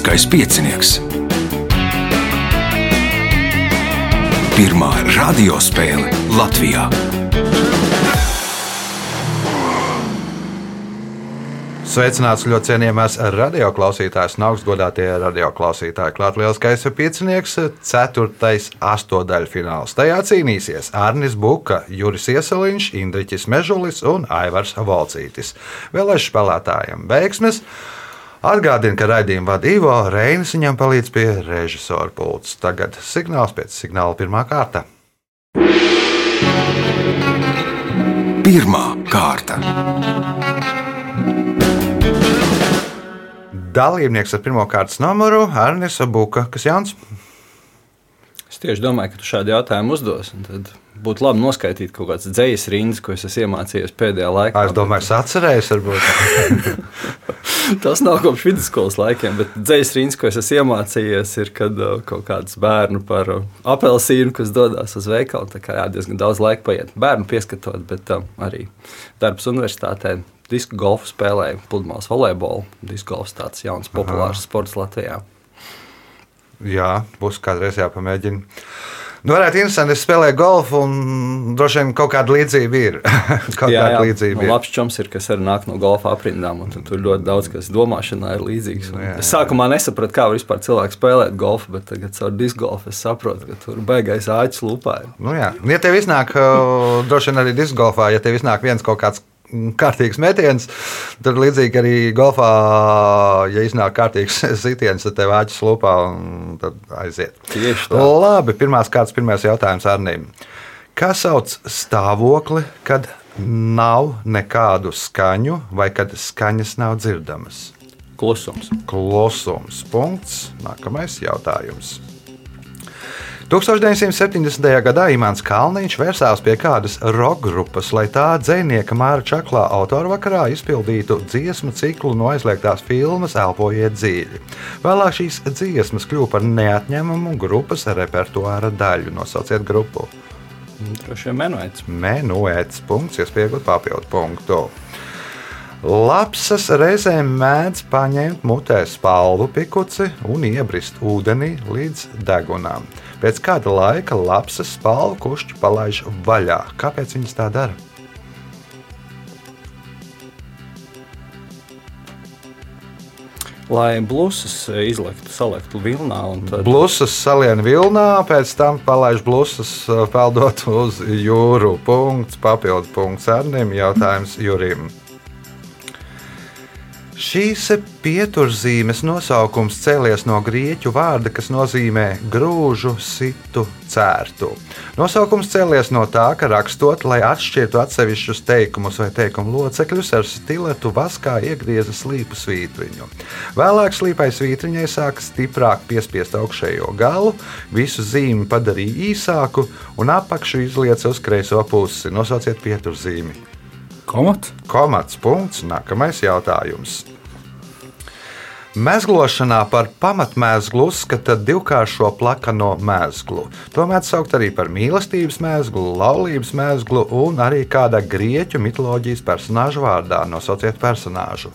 Lieliskais piecinieks. Pirmā radiospēle Latvijā. Sveicināts ļoti cienījamās radioklausītājas un augstgadātie radioklausītāji. Klāt lielskais piecinieks, ceturtais astotdaļfināls. Tajā cīnīsies Arnis Buka, Juris Ieseliņš, Indriķis Mežulis un Aivars Volcītis. Vēlēšu spēlētājiem veiksmes! Atgādinu, ka raidījumu vada Ivo Reinis, viņam palīdz pie režisora pults. Tagad signāls pēc signāla pirmā kārta. Pirmā kārta. Dalībnieks ar pirmā kārtas numuru Arnis Buka. Kas Jānis? Es tieši domāju, ka tu šādu jautājumu uzdos. Tad būtu labi noskaidrot kaut kādas dzīslas rindas, ko es esmu iemācījies pēdējā laikā. Es domāju, es atcerējos, varbūt. Tas nav kopš vidusskolas laikiem, bet dzīslas rindas, ko es esmu iemācījies, ir kad uh, kaut kāds bērnu par uh, apelsīnu, kas dodas uz veikalu. Tā kā jā, diezgan daudz laika paiet bērnu pieskatot, bet uh, arī darbs universitātē. Disku golfu spēlēju, pludmales volejbolu. Disku golfs tāds jauns, populārs Aha. sports Latvijā. Jā, būs kādreiz jāpamēģina. Nu, varētu interesanti, es spēlēju golfu, un droši vien kaut kāda līdzība ir. kaut jā, jā. līdzība Nu, ir. labs čoms ir, kas arī nāk no golfa aprindām, un tur ļoti daudz kas domāšanā ir līdzīgs. Un Jā, jā. Es sākumā nesapratu, kā vispār cilvēks spēlēt golfu, bet tagad caur disku golfu es saprotu, ka tur baigais āķis lupā. ir. Nu, jā. ja tev iznāk, uh, droši vien arī diskgolfā, ja tev iznāk viens kaut kāds kārtīgs metiens, tad līdzīgi arī golfā, ja iznāk kārtīgs sitiens, tad tev āķis lupā un tad aiziet. Tieši tā. Labi, pirmās kārtas, pirmais jautājums Arnīm. Kā sauc stāvokli, kad nav nekādu skaņu vai kad skaņas nav dzirdamas? Klusums. Klusums. Punkts. Nākamais jautājums. 1970. gadā Imants Kalniņš vērsās pie kādas roka grupas, lai tā dzinieka Māra Čaklā autorvakarā izpildītu dziesmu ciklu no aizliegtās filmas Elpojiet dziļi. Vēlāk šīs dziesmas kļuva par neatņemumu grupas repertuāra daļu. Nosauciet grupu. Droši vien menuēts. Menuēts punkts, iespējot papildu punktu. Lapsas reizēm mēdz paņemt mutē spalvu pikuci un iebrist ūdenī līdz degunām. Pēc kāda laika lapsas spalvu kušķi palaiž vaļā. Kāpēc viņas tā dara? Lai blūzas izliktu, saliktu vilnā. Tad... Blusas salien vilnā, pēc tam palaiž blusas uh, peldot uz jūru. Punkts, papildu punkts Arnim, jautājums Jurim. Šīs pieturzīmes nosaukums cēlies no grieķu vārda, kas nozīmē grūžu, situ, cērtu. Nosaukums cēlies no tā, ka rakstot, lai atšķirtu atsevišķus teikumus vai teikumu locekļus, ar stiletu vaskā iegrieza slīpu svītriņu. Vēlāk slīpai svītriņai sāka stiprāk piespiest augšējo galu, visu zīmi padarīja īsāku un apakšu izlieca uz kreiso pusi. Nosauciet pieturzīmi. Komats? Komats punkts. Nākamais jautājums. Mēzglošanā par pamatmēzglu uzskata divkāršo plakano mēzglu. To mēdz saukt arī par mīlestības mēzglu, laulības mēzglu un arī kāda grieķu mitoloģijas personāža vārdā. Nosauciet personāžu.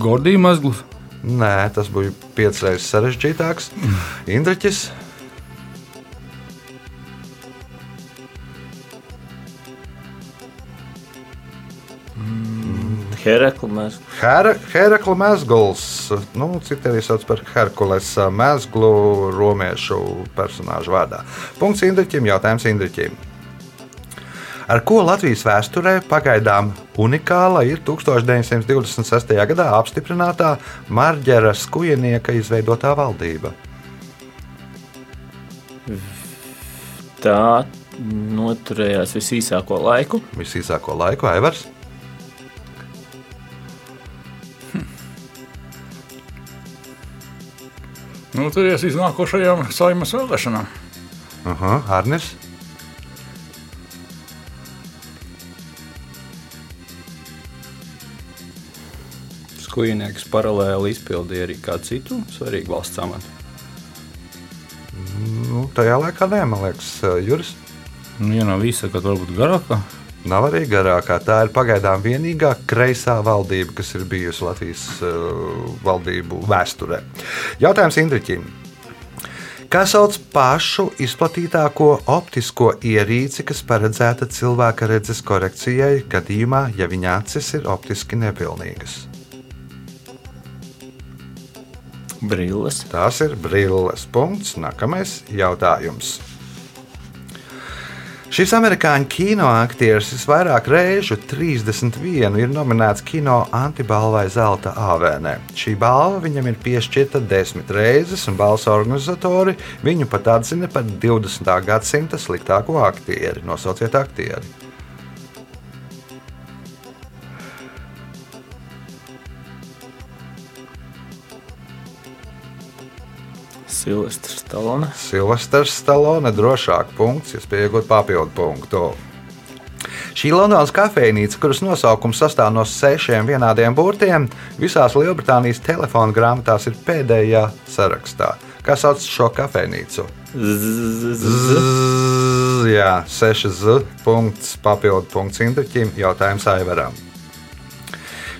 Gordija mazglis. Nē, tas bija piecas reizes sarežģītāks. Indriķis. Herakli mēs. Her Herakla mēzgls, nu, citi arī sauc par Herkules mēzglu romiešu personāžu vārdā. Punkts Indriķim, jautājums Indriķim. Ar ko Latvijas vēsturē pagaidām unikāla ir 1926. gadā apstiprinātā Marģera Skujenieka izveidotā valdība? Tā noturējās visīsāko laiku. Visīsāko laiku Aivars. Nu, turies iznākošajām saimas vēlēšanām. Aha, Arnis. Skujnieks paralēli izpildīja arī kādu citu svarīgu valsts amatu. Nu, tajā laikā nē, man liekas, Juris. Nu, ja nav visa, tad varbūt garākā. Nav arī garākā. Tā ir pagaidām vienīgā kreisā valdība, kas ir bijusi Latvijas uh, valdību vēsturē. Jautājums Indriķim. Kā sauc pašu izplatītāko optisko ierīci, kas paredzēta cilvēka redzes korekcijai, gadījumā, ja viņa acis ir optiski nepilnīgas? Brilles. Tās ir brilles. Punkts. Nākamais jautājums. Šis amerikāņu kino aktieris visvairāk reižu, 31, ir nominēts kino antibalvai Zelta Avēnē. Šī balva viņam ir piešķirta desmit reizes, un balvas organizatori viņu pat atzina par 20. gadsimta sliktāko aktieri. Nosauciet aktieri. Silvestris Stalone. Silvestris Stalone drošāk punkts, jūs pieaugat papildu punktu. Šī Londonas kafejnīca, kuras nosaukums sastāv no sešiem vienādiem burtiem, visās Lielbritānijas telefona grāmatās ir pēdējā sarakstā. Kā sauc šo kafejnīcu? Jā, 6 z. Punkts, papildu punkts Indriķim, jautājums Aivaram.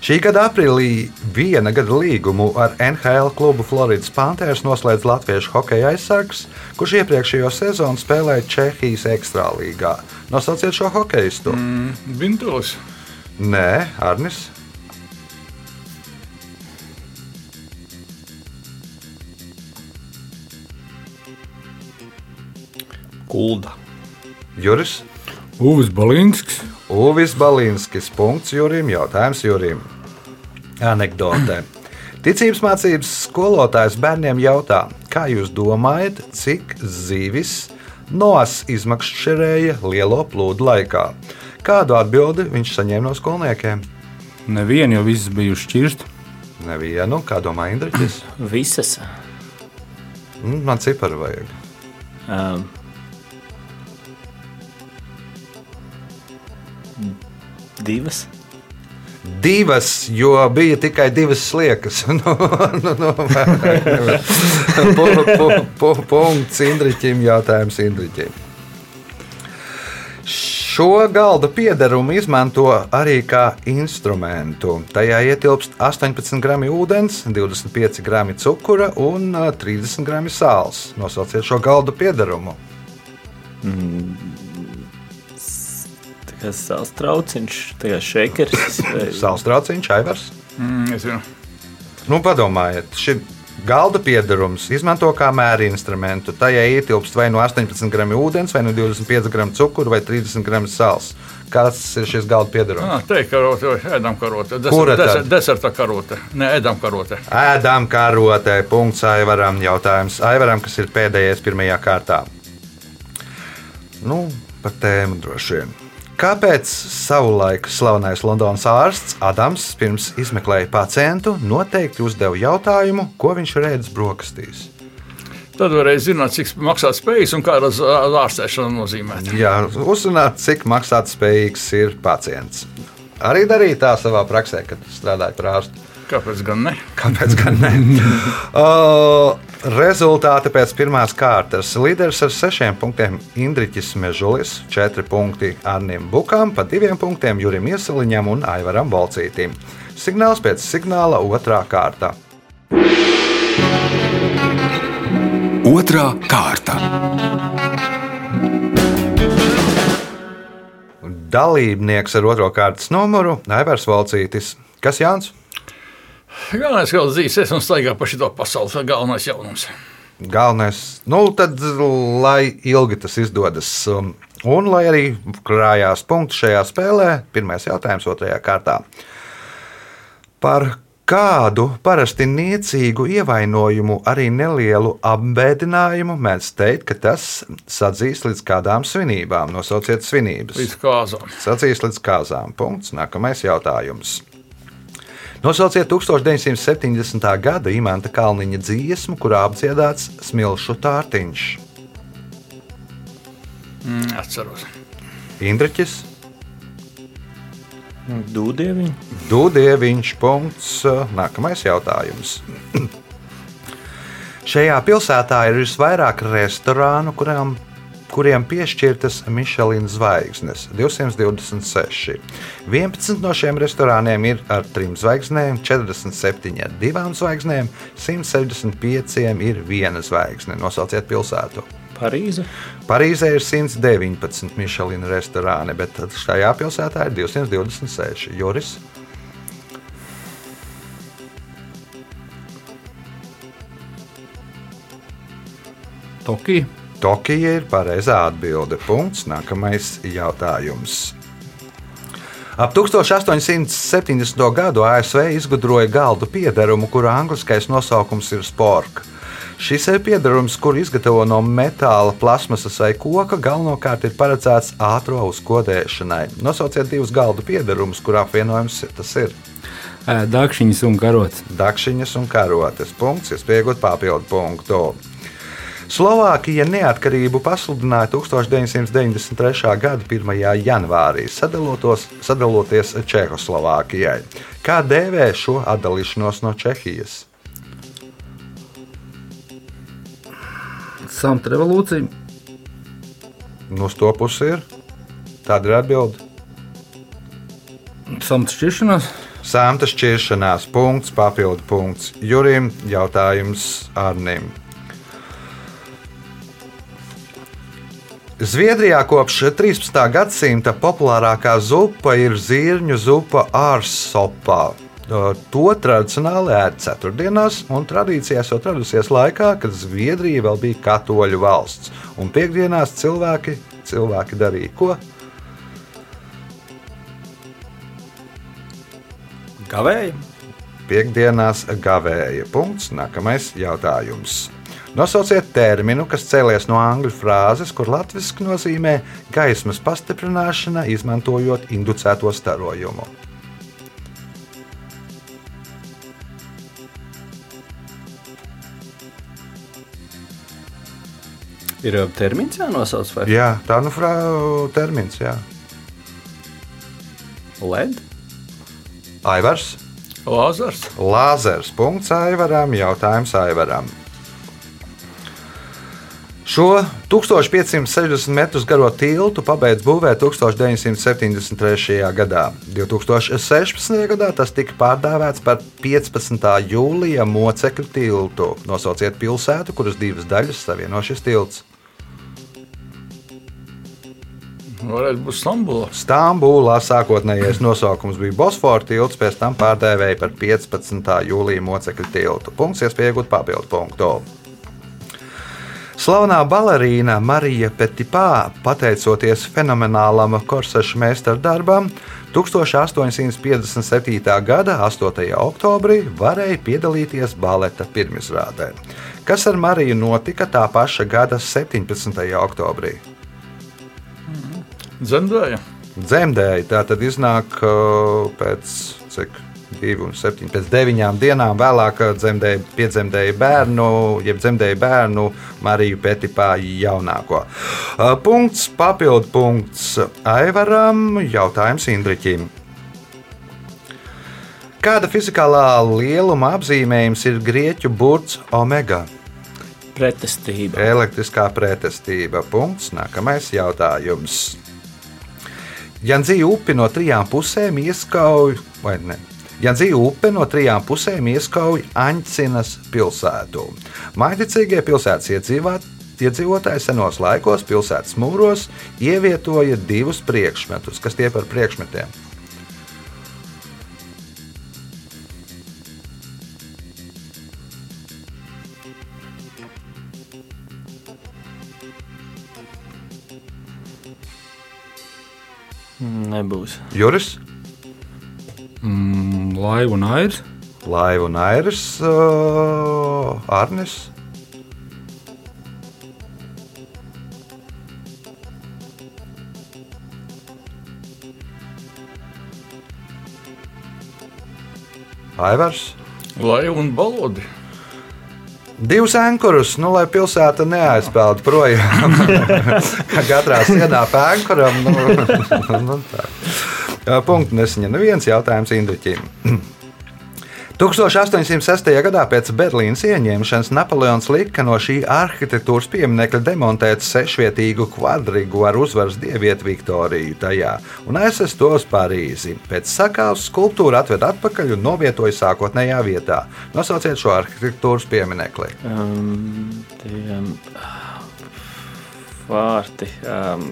Šī gada aprīlī viena gada līgumu ar NHL klubu Floridas Panthers noslēdz latviešu hokeja aizsargs, kurš iepriekšējo sezonu spēlēja Čehijas ekstrālīgā. Nosauciet šo hokeistu. Mm. Bintulis. Nē, Arnis. Kulda. Juris. Uvis Balinskis. Uvis Balinskis. Punkts Jurim. Jautājums Jurim. Anekdote. Ticības mācības skolotājs bērniem jautā, kā jūs domājat, cik zivis nos izmakšķerēja lielo plūdu laikā? Kādu atbildi viņš saņēma no skolniekiem? Nevienu, jo viss bija šķirst. Nevienu, kā domā Indriķis? Visas. Mm, Man ciparu vajag. Um, divas. Divas, jo bija tikai divas sliekas. nu, nu, nu, pu, pu, pu, punkts Indriķim, jautājums Indriķim. Šo galda piedarumu izmanto arī kā instrumentu. Tajā ietilpst 18 gramu ūdens, 25 gramu cukura un ā, 30 gramu sāls. Nosauciet šo galda piedarumu. Tā kā sāls trauciņš, tā kā šeikers. Sāls trauciņš, aivars. Mm, es zinu. Nu, padomājiet, šī galda piedarums izmanto kā mēra instrumentu. Tajā ietilpst vai no 18 gramu ūdens, vai no 25 gramu cukura, vai 30 gramu sāls. Kas ir šis galda piedarums? Ah, te ir karote vai ēdam karote. Kura tad? Deser, deserta karote. Nē, ēdam karote. Ēdam karotē, punkts Aivaram. Jautājums Aivaram, kas ir pēdējais pirmajā kārtā. Nu, par tēmu droši vien. Kāpēc savulaik slavenais Londonas ārsts Adams pirms izmeklēja pacientu noteikti uzdeva jautājumu, ko viņš redz brokastīs? Tad varēja zināt, cik maksā spējas un kāda ārstēšana nozīmē. Jā, uzzināt, cik maksāt spējīgs ir pacients. Arī darīja tā savā praksē, kad strādāja par ārstu. Kāpēc gan ne? Kāpēc gan ne? uh, rezultāti pēc pirmās kārtas. Līderis ar sešiem punktiem Indriķis Mežulis, četri punkti Arnim Bukam, pa diviem punktiem Jurim Iesaliņam un Aivaram Balcītim. Signāls pēc signāla otrā kārta. Otra kārta. Dalībnieks ar otro kārtas numuru - Aivars Valcītis. Kas Jānis? Galvenais, ka dzīves un staigā pa šito pasauli, tas ir galvenais jaunums. Galvenais, nu, tad, lai ilgi tas izdodas, um, un lai arī krājās punkti šajā spēlē, pirmais jautājums otrajā kārtā. Par kādu parasti niecīgu ievainojumu, arī nelielu apbēdinājumu mēdz teikt, ka tas sadzīs līdz kādām svinībām. Nosauciet svinības. Līdz kāzām. Sacīs līdz kāzām. Punkts. Nākamais jautājums. Nosauciet 1970. gada imanta Kalniņa dziesmu, kurā apdziedāts smilšu tārtiņš. Mm, atceros. Indriķis, Dūdieviņi. Dudieviņš. Punkts. Nākamais jautājums. Šajā pilsētā ir visvairāk restorānu, kurām, kuriem piešķirtas Michelin zvaigznes - 226. 11 no šiem restorāniem ir ar trim zvaigznēm, 47 ar divām zvaigznēm, 165 ir viena zvaigzne. Nosauciet pilsētu. Parīze. Parīzē ir 119 Michelin restorāni, bet šajā pilsētā ir 226. Juris. Tokija. Tokija ir pareizā atbilde. Punkts. Nākamais jautājums. Ap 1870. gadu ASV izgudroja galdu piedarumu, kura angliskais nosaukums ir sporka. Šis ir piedarums, kur izgatavo no metāla, plasmasas vai koka, galvenokārt ir paredzēts ātrā uzkodēšanai. Nosauciet divus galdu piedarumus, kurā apvienojums tas ir. Dakšiņas un karotes. Dakšiņas un karotes. Punkts, iespējot papildu punktu. Slovākija neatkarību pasludināja 1993. gada 1. janvārī, sadaloties Čehoslovākijai. Kā dēvē šo atdalīšanos no Čehijas? Samta revolūcija. Nu, uz to pusi ir. Tāda ir atbilde. Samta šķiršanās. Sāmta šķiršanās, punkts, papildu punkts. Jurim jautājums Arnim. Zviedrijā kopš 13. gadsimta populārākā zupa ir zirņu zupa ārsopā. To tradicionāli ēd ceturtdienās, un tradīcijā jau tradusies laikā, kad Zviedrija vēl bija katoļu valsts. Un piekdienās cilvēki, cilvēki darīja ko? Gavēji. Piektdienās gavēja. Punkts. Nākamais jautājums. Nosauciet terminu, kas cēlies no angļu frāzes, kur latviešu nozīmē gaismas pastiprināšana, izmantojot inducēto starojumu. Ir uh, termins jānosauc vai Jā, tā nu frā, termins, jā. LED? Aivars, Lāzars. Lāzers, punkts Aivaram, jautājums Aivaram. Šo 1560 metrus garo tiltu pabeidz būvēt 1973. gadā. 2016. gadā tas tika pārdēvēts par 15. jūlija mocekļu tiltu. Nosauciet pilsētu, kuras divas daļas savieno šis tilts. Varētu būt Stambula. Stambulā sākotnējais nosaukums bija Bosfora tilts, pēc tam pārdēvēja par 15. jūlija mocekļu tiltu. Punkts, iespēja iegūt papildu punktu. Slavenā balerīna Marija Petipā, pateicoties fenomenālam korsešu meistara darbam, 1857. gada 8. oktobrī varēja piedalīties baleta pirmizrādē. Kas ar Mariju notika tā paša gada 17. oktobrī? Dzemdēja. dzemdēja. Tā tad iznāk uh, pēc cik. 2 un 7, pēc 9 dienām vēlāk uh, dzemdēja, piedzemdēja bērnu, jeb dzemdēja bērnu Mariju Petipā jaunāko. Uh, Punkts, papildu punkts Aivaram, jautājums Indriķim. Kāda fizikālā lieluma apzīmējums ir grieķu burts omega? Pretestība. Elektriskā pretestība. Punkts. Nākamais jautājums. Janzīja upi no trijām pusēm ieskauj, vai ne? Janzīja upe no trijām pusēm ieskauj Aņcinas pilsētu. Maiticīgie pilsētas iedzīvot, iedzīvotāji senos laikos pilsētas mūros ievietoja divus priekšmetus. Kas tie par priekšmetiem? Nebūs. Juris, Mm, laiva un airs. Laiva un Airis, uh, Arnis. Aivars. Lai un balodi. Divus ankurus, nu, lai pilsēta neaizpeld projām. Kā katrā sienā pēnkuram. Nu, nu, tā. Jā, Punkts nesaņem neviens jautājums Indriķim. 1806. gadā pēc Berlīnas ieņemšanas Napoleons lika no šī arhitektūras pieminekļa demontēt sešvietīgu kvadrigu ar uzvaras dievietu Viktoriju tajā un aizvest to uz Parīzi. Pēc sakāves skulptūru atved atpakaļ un novietoja sākotnējā vietā. Nosauciet šo arhitektūras pieminekli. Um, tie um, vārti. Um,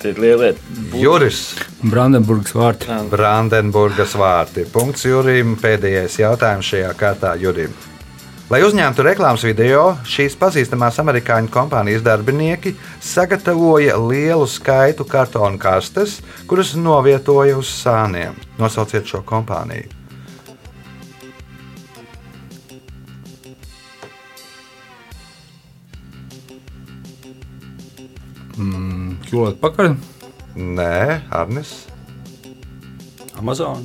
Tie ir lielie Juris Brandenburgas vārti. Brandenburgas vārti. Punkts Jurim. Pēdējais jautājums šajā kārtā Jurim. Lai uzņemtu reklāmas video, šīs pazīstamās amerikāņu kompānijas darbinieki sagatavoja lielu skaitu kartonu kastes, kuras novietoja uz sāniem. Nosauciet šo kompāniju. Kļūt pakaļ. Nē, Arnis. Amazon.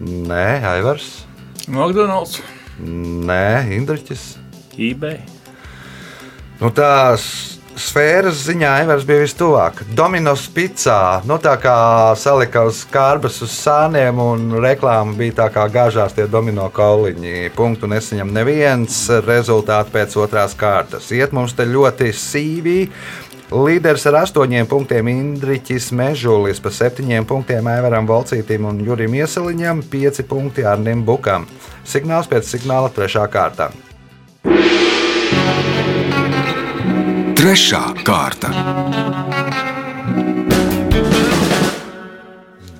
Nē, Aivars. McDonald's. Nē, Indriķis. eBay. Nu, tās sfēras ziņā Aivars bija vistuvāk. Dominos picā, nu tā kā salika uz kārbas uz sāniem un reklāma bija tā kā gāžās tie domino kauliņi. Punktu nesaņem neviens rezultāti pēc otrās kārtas. Iet mums te ļoti sīvī. Līderis ar astoņiem punktiem Indriķis Mežulis, pa septiņiem punktiem Aivaram Volcītim un Jurim Ieseliņam, pieci punkti Arnim Bukam. Signāls pēc signāla trešā kārta. Trešā kārta.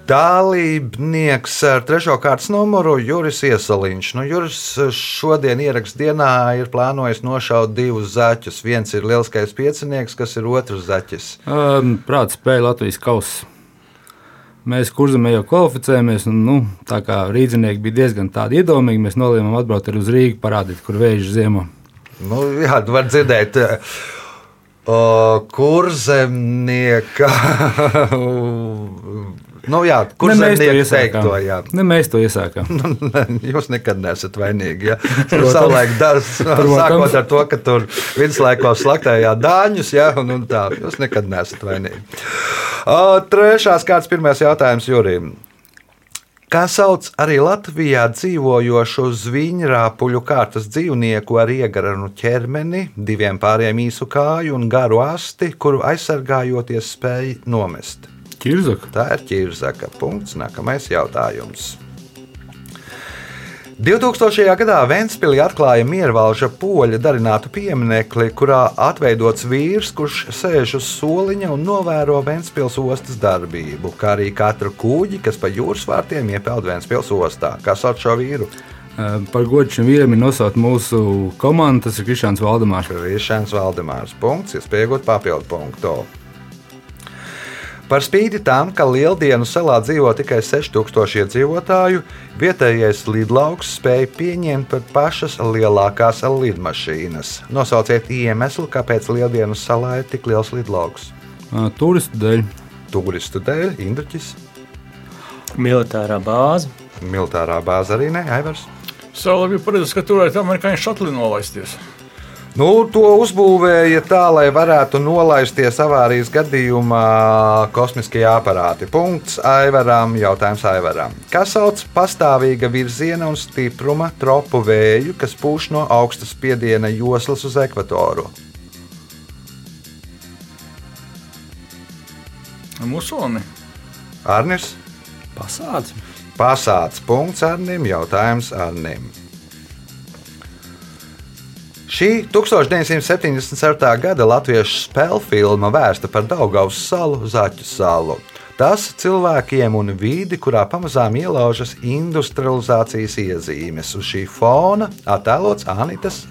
Dalībnieks ar trešo kārtas numuru Juris Iesaliņš. Nu, Juris šodien ierakstā dienā ir plānojis nošaut divus zaķus. Viens ir lielskais piecinieks, kas ir otrs zaķis. Um, Prāta spēja Latvijas kausa. Mēs kurzemē jau kvalificējamies, un nu, tā kā rīznieki bija diezgan tādi iedomīgi, mēs nolēmām atbraukt arī uz Rīgu, parādīt, kur vēža ziemo. Nu, jā, tu vari dzirdēt. O, kurzemnieka. nu, jā, Ne mēs to iesākām. teikto, jā. Ne mēs to iesākām. Jūs nekad neesat vainīgi. Ja? Tur savulaik Protams. sākot ar to, ka tur viduslaikos slaktējā dāņus, ja? un, un tā, jūs nekad neesat vainīgi. O, trešās kārtas pirmais jautājums Jurim. Kā sauc arī Latvijā dzīvojošu zviņrāpuļu kārtas dzīvnieku ar iegaranu ķermeni, diviem pāriem īsu kāju un garu asti, kuru aizsargājoties spēj nomest? Čirzaka. Tā ir ķirzaka. Punkts. Nākamais jautājums. 2000. gadā Ventspīlī atklāja miervalža poļa darinātu pieminekli, kurā atveidots vīrs, kurš sēž uz soliņa un novēro Ventspils ostas darbību, kā arī katru kuģi, kas pa jūras vārtiem iepeld Ventspils ostā. Kā sauc šo vīru? Par godu šim vīram ir nosaukt mūsu komandu, tas ir Krišāns Valdemārs. Krišāns Valdemārs. Punkts, iespējot papildu punktu. Par spīti tam, ka Lieldienu salā dzīvo tikai 6000 iedzīvotāju, vietējais lidlauks spēja pieņemt pat pašas lielākās lidmašīnas. Nosauciet iemeslu, kāpēc Lieldienu salā ir tik liels lidlauks. Turistu dēļ. Turistu dēļ, Indriķis, Militārā bāze. militārā bāze arī ne, Aivars. Sala bija paredzēts, ka tur varētu amerikāņu šatli nolaisties. Nu, to uzbūvēja tā, lai varētu nolaisties avārijas gadījumā kosmiskie aparāti. Punkts Aivaram. Jautājums Aivaram. Kas sauc pastāvīga virziena un stipruma tropu vēju, kas pūš no augstas spiediena joslas uz ekvatoru? Musoni. Arnis. Pasāds. Pasāds punkts Arnim. Jautājums Arnim. Šī 1977. gada latviešu spēļu filma vērsta par Daugavas salu, Zaķu salu. Tas cilvēkiem un vidi, kurā pamazām ielaužas industrializācijas iezīmes. Uz šī fona attēlots Anitas,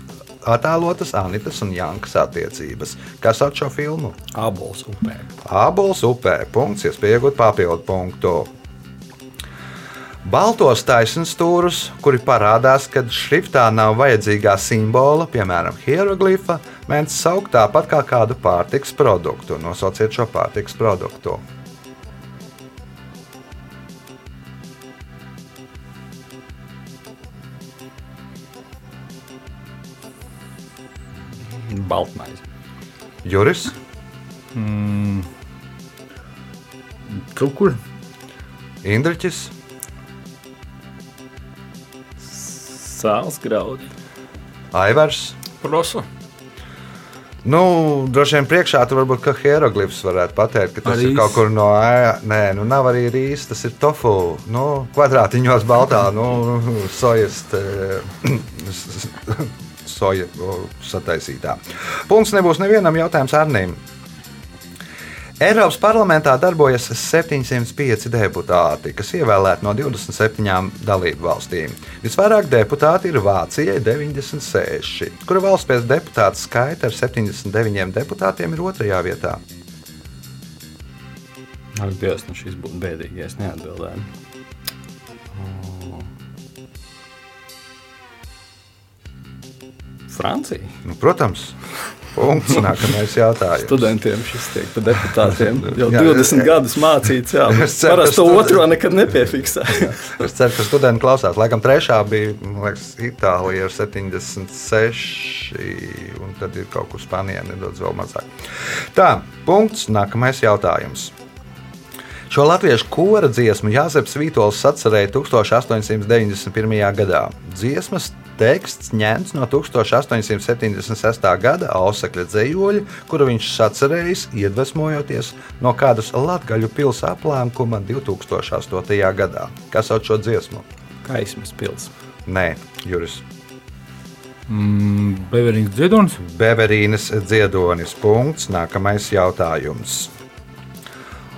attēlotas Anitas un Jankas attiecības. Kas šo filmu? Abols upē. Ābols upē. Punkts, iespējot papildu punktu. Baltos taisnstūrus, kuri parādās, kad šriftā nav vajadzīgā simbola, piemēram, hieroglifa, mēdz saukt tāpat kā kādu pārtiks produktu. Nosauciet šo pārtiks produktu. Baltmaize. Juris, Cukurs, Indriķis, Sāls graudi. Aivars. Prosa. Nu, droši vien priekšā tur varbūt kā hieroglifs varētu pateikt, ka tas Arī ir kaut kur no ē, Nē, nu nav arī rīs, tas ir tofu. Nu, kvadrātiņos baltā, nu, sojas. Soja sataisītā. Punkts nebūs nevienam jautājumam Arnīm. Eiropas parlamentā darbojas 705 deputāti, kas ievēlēti no 27 dalību valstīm. Visvairāk deputāti ir Vācijai 96, kura valsts pēc deputātu skaita ar 79 deputātiem ir otrajā vietā. Ak, Dievs, nu šis būtu bēdīgi, ja es neatbildētu. Francija. Nu, protams, punkts. Nākamais jautājums. Studentiem šis tiek par deputātiem jau Jā, 20 jā. gadus mācīts. Jā, ceru, parasti to otro nekad nepiefiksē. Es ceru, ka studenti klausās. Laikam trešā bija liekas, Itālija ar 76, un tad ir kaut kur Spānijā nedaudz vēl mazāk. Tā, punkts. Nākamais jautājums. Šo latviešu kora dziesmu Jāzeps Vītols sacerēja 1891. gadā. Dziesmas teksts ņemts no 1876. gada Ausakļa dzējoļa, kuru viņš sacerējis, iedvesmojoties no kādas latgaļu pilsētas aplēkuma 2008. gadā. Kas sauc šo dziesmu? Kaismas pils. Nē, Juris. mm, Beverings Dziedonis, Beverīnas dziedonis. Punkts. Nākamais jautājums.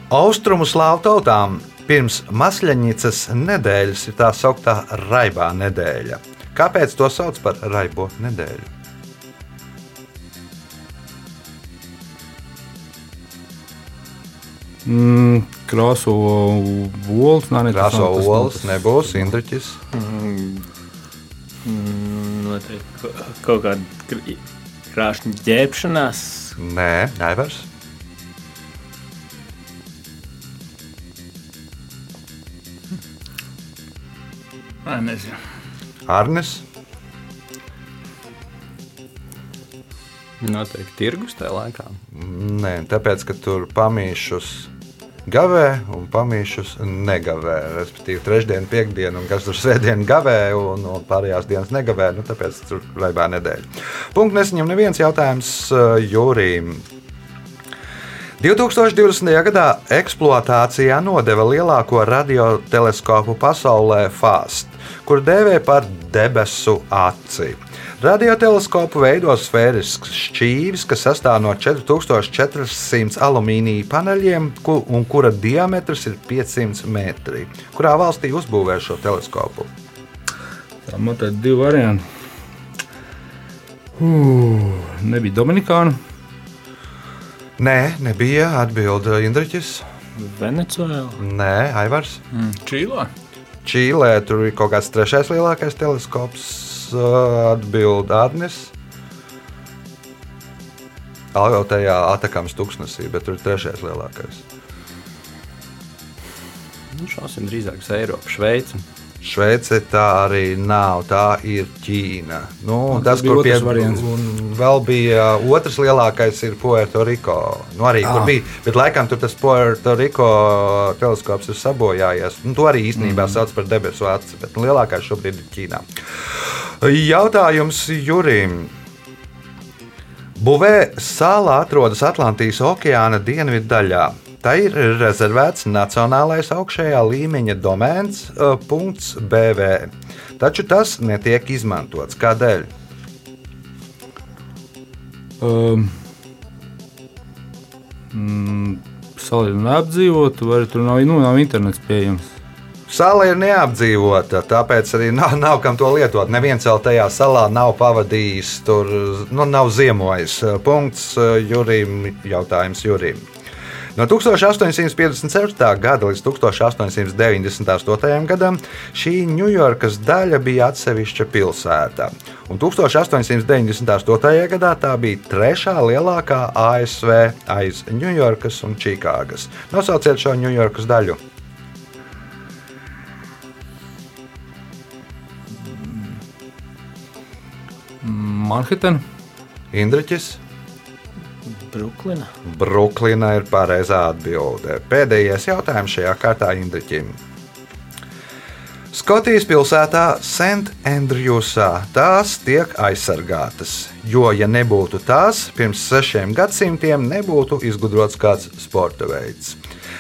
Austrumu slāvu tautām pirms Masļaņicas nedēļas ir tā sauktā raibā nedēļa. Kāpēc to sauc par raibo nedēļu? mm, Krāso Vols, nē, Krāso olas nebūs, Indriķis. Mm, Noteikti ko- kaut kāda kr- krāšņa ģērbšanās. Nē, Aivars. Nē, nezinu. Arnis. Noteikti tirgus tajā laikā. Nē, tāpēc, ka tur pamīšus gavē un pamīšus negavē. Respektīvi, trešdiena, piekdiena un kas tur svētdiena gavē un, un pārējās dienas negavē. Nu, tāpēc tur raibā nedēļa. Punkts nesaņem neviens jautājums uh, Jūrijam. 2020. gadā eksploatācijā nodeva lielāko radioteleskopu pasaulē FAST, kur dēvē par debesu aci. Radioteleskopu veido sfērisks šķīvis, kas sastāv no 4400 alumīnija paneļiem, ku, un kura diametrs ir 500 metri. Kurā valstī uzbūvē šo teleskopu? Tā man te ir divi varianti. Uh, nebija Dominikāna. Nē, nebija atbilde Indriķis. Venecuēlā. Nē, Aivars. Mm. Čīlā. Čīlē tur ir kaut kāds trešais lielākais teleskops, uh, atbild Arnis. Vēl tajā atakāms tūkstnesī, bet tur ir trešais lielākais. Nu, Šāsim drīzāk uz Eiropu, Šveici. Šveice tā arī nav, tā ir Ķīna. Nu, Un tas tas bija kur otrs variants. vēl bija uh, otrs lielākais, ir Puerto Rico. Nu, arī, Ah. kur bija, bet laikam tur tas Puerto Rico teleskops ir sabojājies. Nu, to arī īstenībā mm. sauc par debesu aci, bet nu, lielākais šobrīd ir Ķīnā. Jautājums Jurim. Buvē sāla atrodas Atlantijas okeāna dienvidu daļā. Tā ir rezervēts nacionālais augšējā līmeņa domēns BV. Taču tas netiek izmantots. Kādēļ? Um, mm, Sala ir neapdzīvota, vai tur nav, nu, nav internets pieejams. Sala ir neapdzīvota, tāpēc arī nav, nav kam to lietot. Neviens vēl tajā salā nav pavadījis, tur nu, nav ziemojis. Punkts Jurim. Jautājums Jurim. No 1857. gada līdz 1898. gadam šī Ņujorkas daļa bija atsevišķa pilsēta. Un 1898. gadā tā bija trešā lielākā ASV aiz Ņujorkas un Čikāgas. Nosauciet šo Ņujorkas daļu. Manhattan, Indriķis. Bruklina. Bruklina ir pareizā atbilde. Pēdējais jautājums šajā kārtā Indriķim. Skotijas pilsētā Sentandrjusā tās tiek aizsargātas, jo, ja nebūtu tās, pirms sešiem gadsimtiem nebūtu izgudrots kāds sporta veids.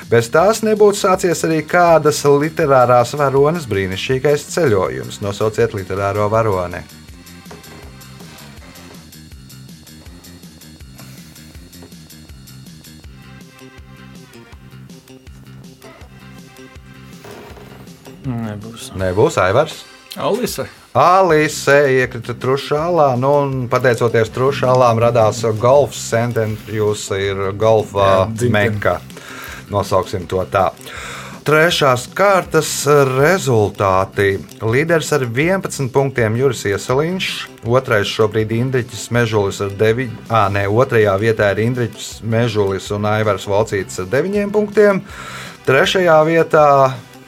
Bez tās nebūtu sācies arī kādas literārās varonas brīnišķīgais ceļojums. Nosauciet literāro varoni. Nebūs. Nebūs Aivars. Alise. Alise iekrita trušālā, nu, un pateicoties trušālām, radās golfs. Sentendrjus ir golfa meka. Nosauksim to tā. Trešās kārtas rezultāti. Līderis ar 11 punktiem Juris Iesaliņš, otrais šobrīd Indriķis Mežulis ar 9, ah, nē, otrajā vietā ir Indriķis Mežulis un Aivars Valcītis ar 9 punktiem. Trešajā vietā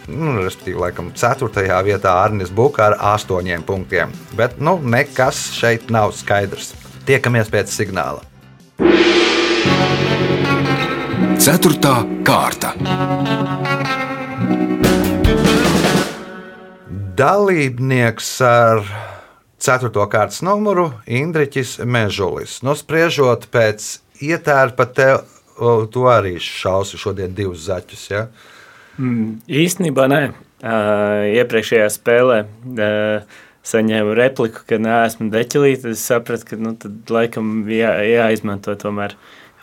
nu, respektīvi, laikam, 4. vietā Arnis Buka ar 8 punktiem. Bet nu, nekas šeit nav skaidrs. Tiekamies pēc signāla. Ceturtā kārta. Dalībnieks ar 4. kārtas numuru Indriķis Mežulis. Nu, spriežot pēc ietērpa, te, o, tu arī šausi šodien divus zaķus. Ja? Mm, īstenībā nē. Uh, iepriekšējā spēlē uh, saņēmu repliku, ka neesmu deķelīte. Es sapratu, ka nu, tad laikam jā, jāizmanto tomēr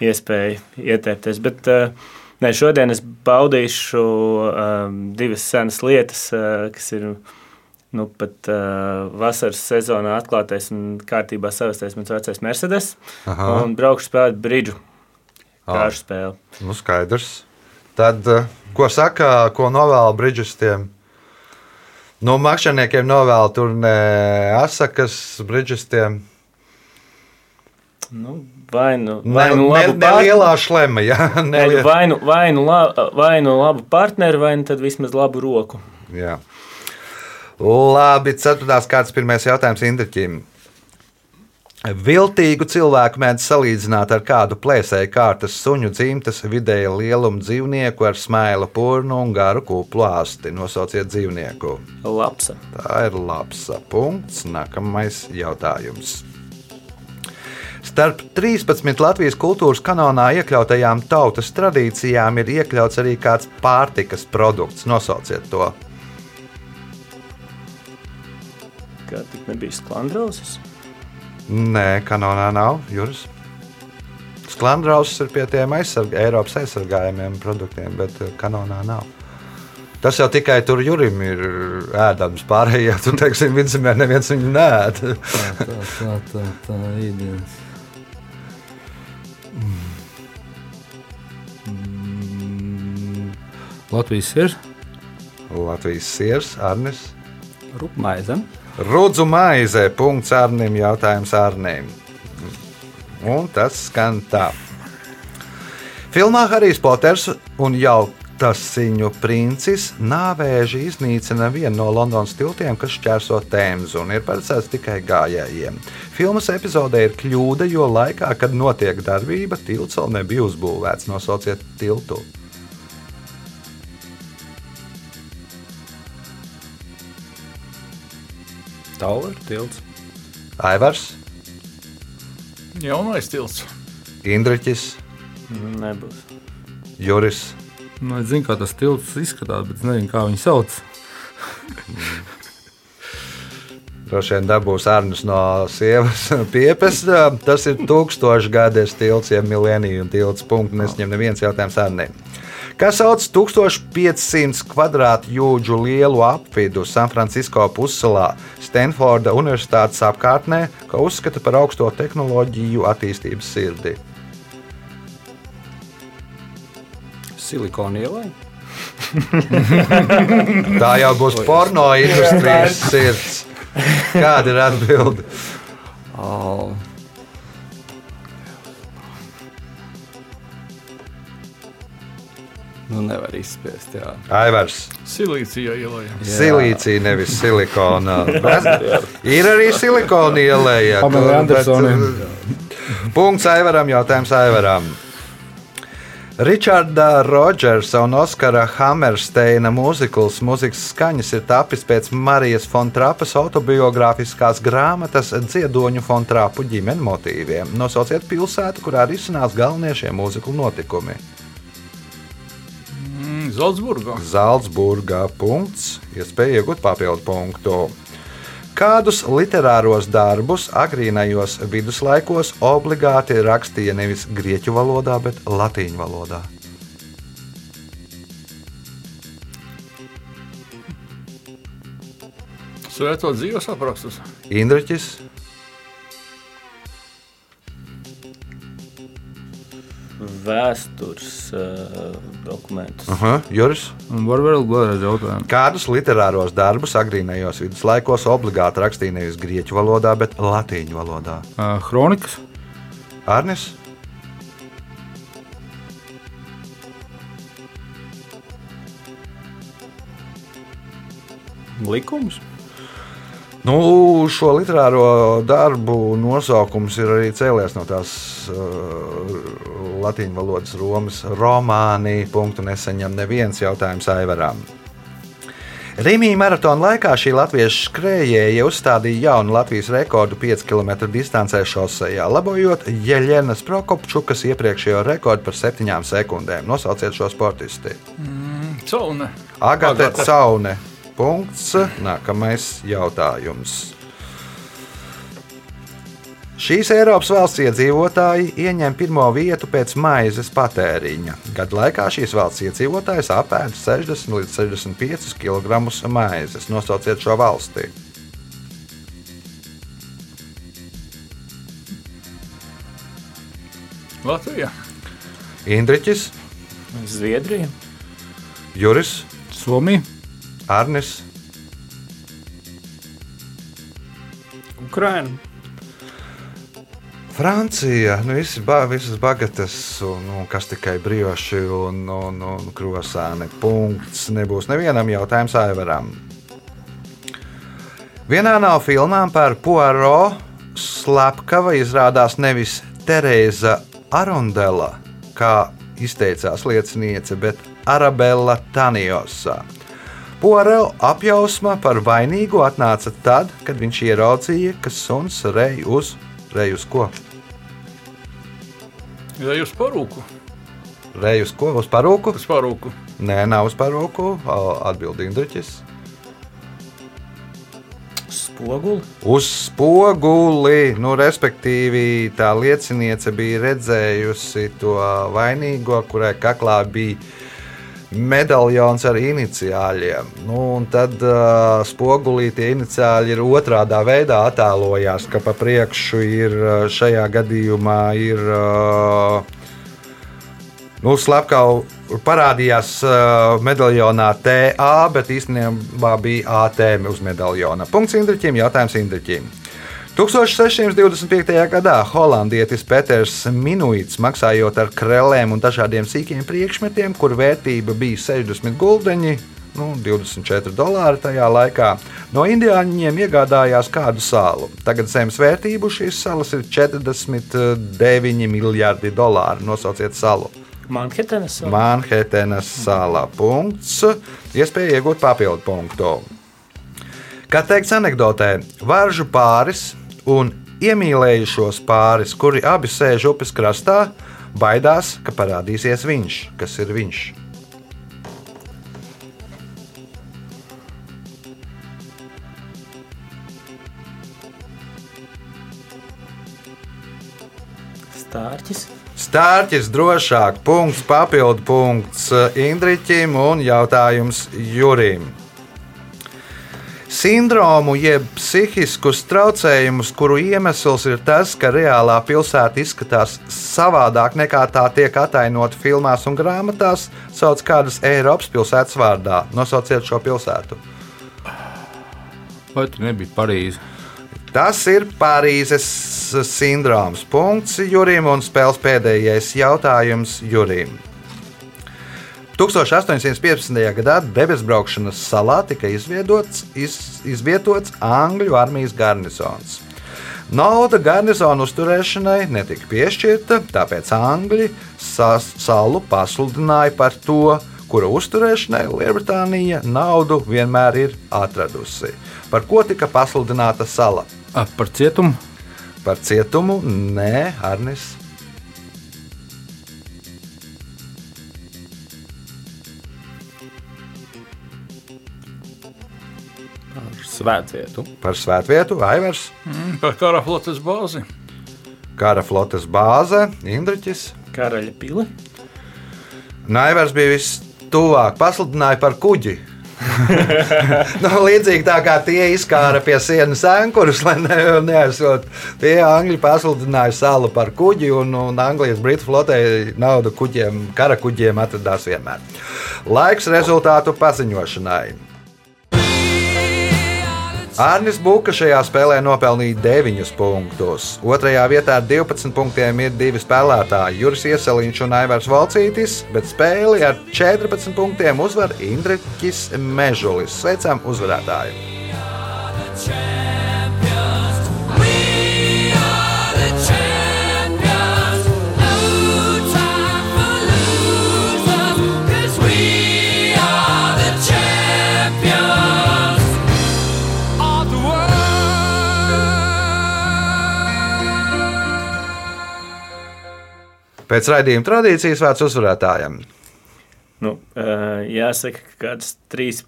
iespēja ietērpties. Bet uh, nē, šodien es baudīšu um, divas senas lietas, uh, kas ir nu, pat uh, vasaras sezonā atklātais un kārtībā savestais mans vecais Mercedes. Aha. Un braukšu spēlēt bridžu. Kāršu spēli. Nu, skaidrs. Tad, eh, ko saka, ko novēl Bridžestiem? No makšķerniekiem novēl tur asakas Bridžestiem. Nu, vai nu, vai nu labu ne pār- lielā šlema, ja? Ne, Vai, lie- vai, nu, vai, nu la, vai nu labu partneri, vai nu tad vismaz labu roku. Jā. Labi, ceturtās kārtas pirmais jautājums Indriķim. Viltīgu cilvēku mēdz salīdzināt ar kādu plēsēju kārtas suņu dzimtas vidēja lieluma dzīvnieku ar smaila purnu un garu kuplu asti. Nosauciet dzīvnieku. Labs. Tā ir labs punkts. Nākamais jautājums. Starp 13 Latvijas kultūras kanālā iekļautajām tautas tradīcijām ir iekļauts arī kāds pārtikas produkts. Nosauciet to. Kā tik nebija sklandrausis? Nē, kanālā nav. Juris. Sklandrausis ir pie tiem aizsarg Eiropas aizsargājumiem produktiem, bet eh, kanālā nav. Tas jau tikai tur jūrim ir ēdams. Pārējie, tu teiksi, vidzemē neviens viņu nēd. Tā, tā, tā, tā, tā īdienas. Mm, Latvijas ir Latvijas sirs, Arnis. Rupmaize. Rudzu maize, punkts Arnim, jautājums Arnim. Un tas skan tā. Filmā Harijs Poters un jautasiņu princis nāvēži iznīcina vienu no Londonas tiltiem, kas šķērso Tēmzu un ir paredzēts tikai gājējiem. Filmas epizodē ir kļūda, jo laikā, kad notiek darbība, tilts vēl nebija uzbūvēts. Nosauciet tiltu. Taula ir tilts. Aivars, Jaunais tilts. Indriķis, Nebūs. Juris. Nu, es zinu, kā tas tilts izskatās, bet es nezinu, kā viņu sauc. Droši vien dabūs ārnus no sievas piepes. Tas ir tūkstošu gadies tilts, ja milēnija un tilts punkts. Nesņem neviens jautājums ārniem. Kas sauc 1500 kvadrātjūdžu lielu apvidu San Francisco pussalā, Stanforda Universitātes apkārtnē, ko uzskata par augsto tehnoloģiju attīstības sirdi? Silikona ielai. Tā jau būs porno industrijas sirds. Kāda ir atbilde? Oh. Nu, nevar izspiest. Jā. Aivars. Silīcija ielai. Silīcija, nevis silikona. Ir arī silikona ielēja. Uh, Punkts Aivaram, jautājums Aivaram. Ričarda Rodžersa un Oskara Hammersteina mūzikls mūzikas skaņas ir tapis pēc Marijas Fontrapas autobiogrāfiskās grāmatas dziedoņu Fontrapu ģimeņu motīviem. Nosauciet pilsētu, kurā risinās galvenie šie mūziklu notikumi. Zaldzburgā. Zaldzburgā punkts, iespēja iegūt papildu punktu. Kādus literāros darbus agrīnajos viduslaikos obligāti rakstīja nevis grieķu valodā, bet latīņu valodā? Svēto dzīves aprakstus. Indriķis, Vēstures uh, dokumentus. Aha, Juris. Un var vēl vēlreiz jautājumu. Kādus literāros darbus agrīnajos viduslaikos obligāti rakstīja nevis grieķu valodā, bet latīņu valodā? Uh, Chronikas, Arnis, Likums. Nu, šo literāro darbu nosaukums ir arī cēlies no tās uh, latīņu valodas Romas romānī. Punktu nesaņem neviens jautājums Aivaram. Rīmija maratona laikā šī latviešu skrejēja uzstādīja jaunu Latvijas rekordu 5 km distancē šosejā, labojot Jeļenas Prokopčukas iepriekšējo rekordu par 7 sekundēm. Nosauciet šo sportisti. Agate Agate. Caune. Punkts. Nākamais jautājums. Šīs Eiropas valsts iedzīvotāji ieņem pirmo vietu pēc maizes patēriņa. Gadu laikā šīs valsts iedzīvotājs apēda 60 līdz 65 kg maizes. Nosauciet šo valsti. Latvija. Indriķis, Zviedrija. Juris, Somija, Arnis, Ukraina. Francija, nu, visi ba visas bagatas, un, nu, kas tikai brīvoši un, un, un krosāni. Punkts nebūs nevienam jautājumam, Aivaram. Vienā no filmām par Poirot slepkava izrādās nevis Terēza Arundela, kā izteicās lieciniece, bet Arabella Taniosa. Poirot apjausma par vainīgu atnāca tad, kad viņš ieraudzīja, ka suns rej uz, rej uz ko? Ja jūs parūku, Rej uz ko? Uz parūku? tas parūku. Nē, nav uz parūku. Atbildīgi Indriķis. Spoguli. Uz spoguli, nu, respektīvi, tā lieciniece bija redzējusi to vainīgo, kurai kaklā bija medaļons ar iniciāļiem. Nu, tad uh, spogulī tie iniciāļi ir otrādā veidā attēlojās, ka pa priekšu ir uh, šajā gadījumā ir. Uh, Nu, Slepkava parādījās uh, medaļonā TA, bet īstenībā bija AT uz medaļona. Punkts Indriķim, jautājums Indriķim. 1625. gadā holandietis Peters Minuits, maksājot ar krēlēm un dažādiem sīkiem priekšmetiem, kur vērtība bija 60 guldeņi, nu, 24 dolāri tajā laikā, no indiāņiem iegādājās kādu salu. Tagad zemes vērtību šīs salas ir 49 miljardi dolāru. Nosauciet salu. Manhetenas. Manhetenas salā. Punkts. Iespēja iegūt papildu punktu. Kā teikts anekdotē, varžu pāris un iemīlējušos pāris, kuri abi sēž upes krastā, baidās, ka parādīsies viņš, kas ir viņš. Stārķis. Stārķis drošāk, punkts, papildu punkts Indriķim un jautājums Jurim. Sindromu jeb psihiskus traucējumus, kuru iemesls ir tas, ka reālā pilsēta izskatās savādāk nekā tā tiek attēlota filmās un grāmatās, sauc kādas Eiropas pilsētas vārdā. Nosauciet šo pilsētu. vai tur nebija Parīze? Tas ir Parīzes sindroms. Punkts Jurim un spēles pēdējais jautājums Jurim. 1815. gadā debesbraukšanas salā tika izveidots, iz, izvietots Angļu armijas garnisons. Nauda garnizona uzturēšanai netika piešķirta, tāpēc Angļi salu pasludināja par to, kura uzturēšanai Lielbritānija naudu vienmēr ir atradusi. Par ko tika pasludināta sala? A, Par cietumu Par cietumu? Nē, Arnis. Svētvietu. Par svētvietu, Aivars, Par kara flotes bāzi. kara flotes bāze, Indriķis. Karaļa pili. Naivars bija vistuvāk, pasludināja par kuģi. nu, līdzīgi tā kā tie izkāra pie sienas ankurus, lai ne, neesot. Tie angļi pasludināja salu par kuģi, un, un Anglijas Britu flotē naudu kuģiem, kara kuģiem atradās vienmēr. Laiks rezultātu paziņošanai. Arnis Buka šajā spēlē nopelnīja 9 punktus. Otrajā vietā ar 12 punktiem ir divi spēlētāji - Juris Ieseliņš un Aivars Valcītis, bet spēli ar 14 punktiem uzvar Indriķis Mežulis. Sveicam uzvarētāju! Pēc raidījuma tradīcijas vārds uzvarētājiem. Nu, jāsaka, ka kādas trīs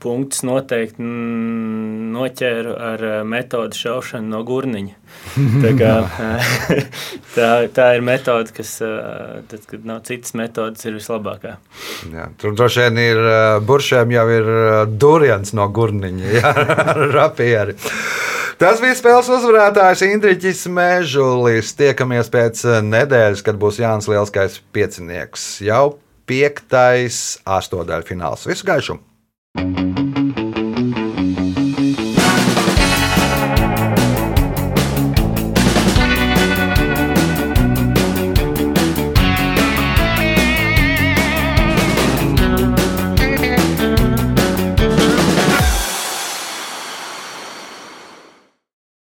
punktus noteikti noķēru ar metodu šaušanu no gurniņa. Tā, kā, tā, tā ir metode, kas, tad, kad nav citas metodas, ir vislabākā. Jā, tur droši vien ir buršiem jau ir durians no gurniņa, jā, rapieri. Tas bija spēles uzvarētājs Indriķis Mežulis. Tiekamies pēc uh, nedēļas, kad būs Jānis Lielskais piecinieks. Jau piektais astotdaļfināls. Visu gaišu!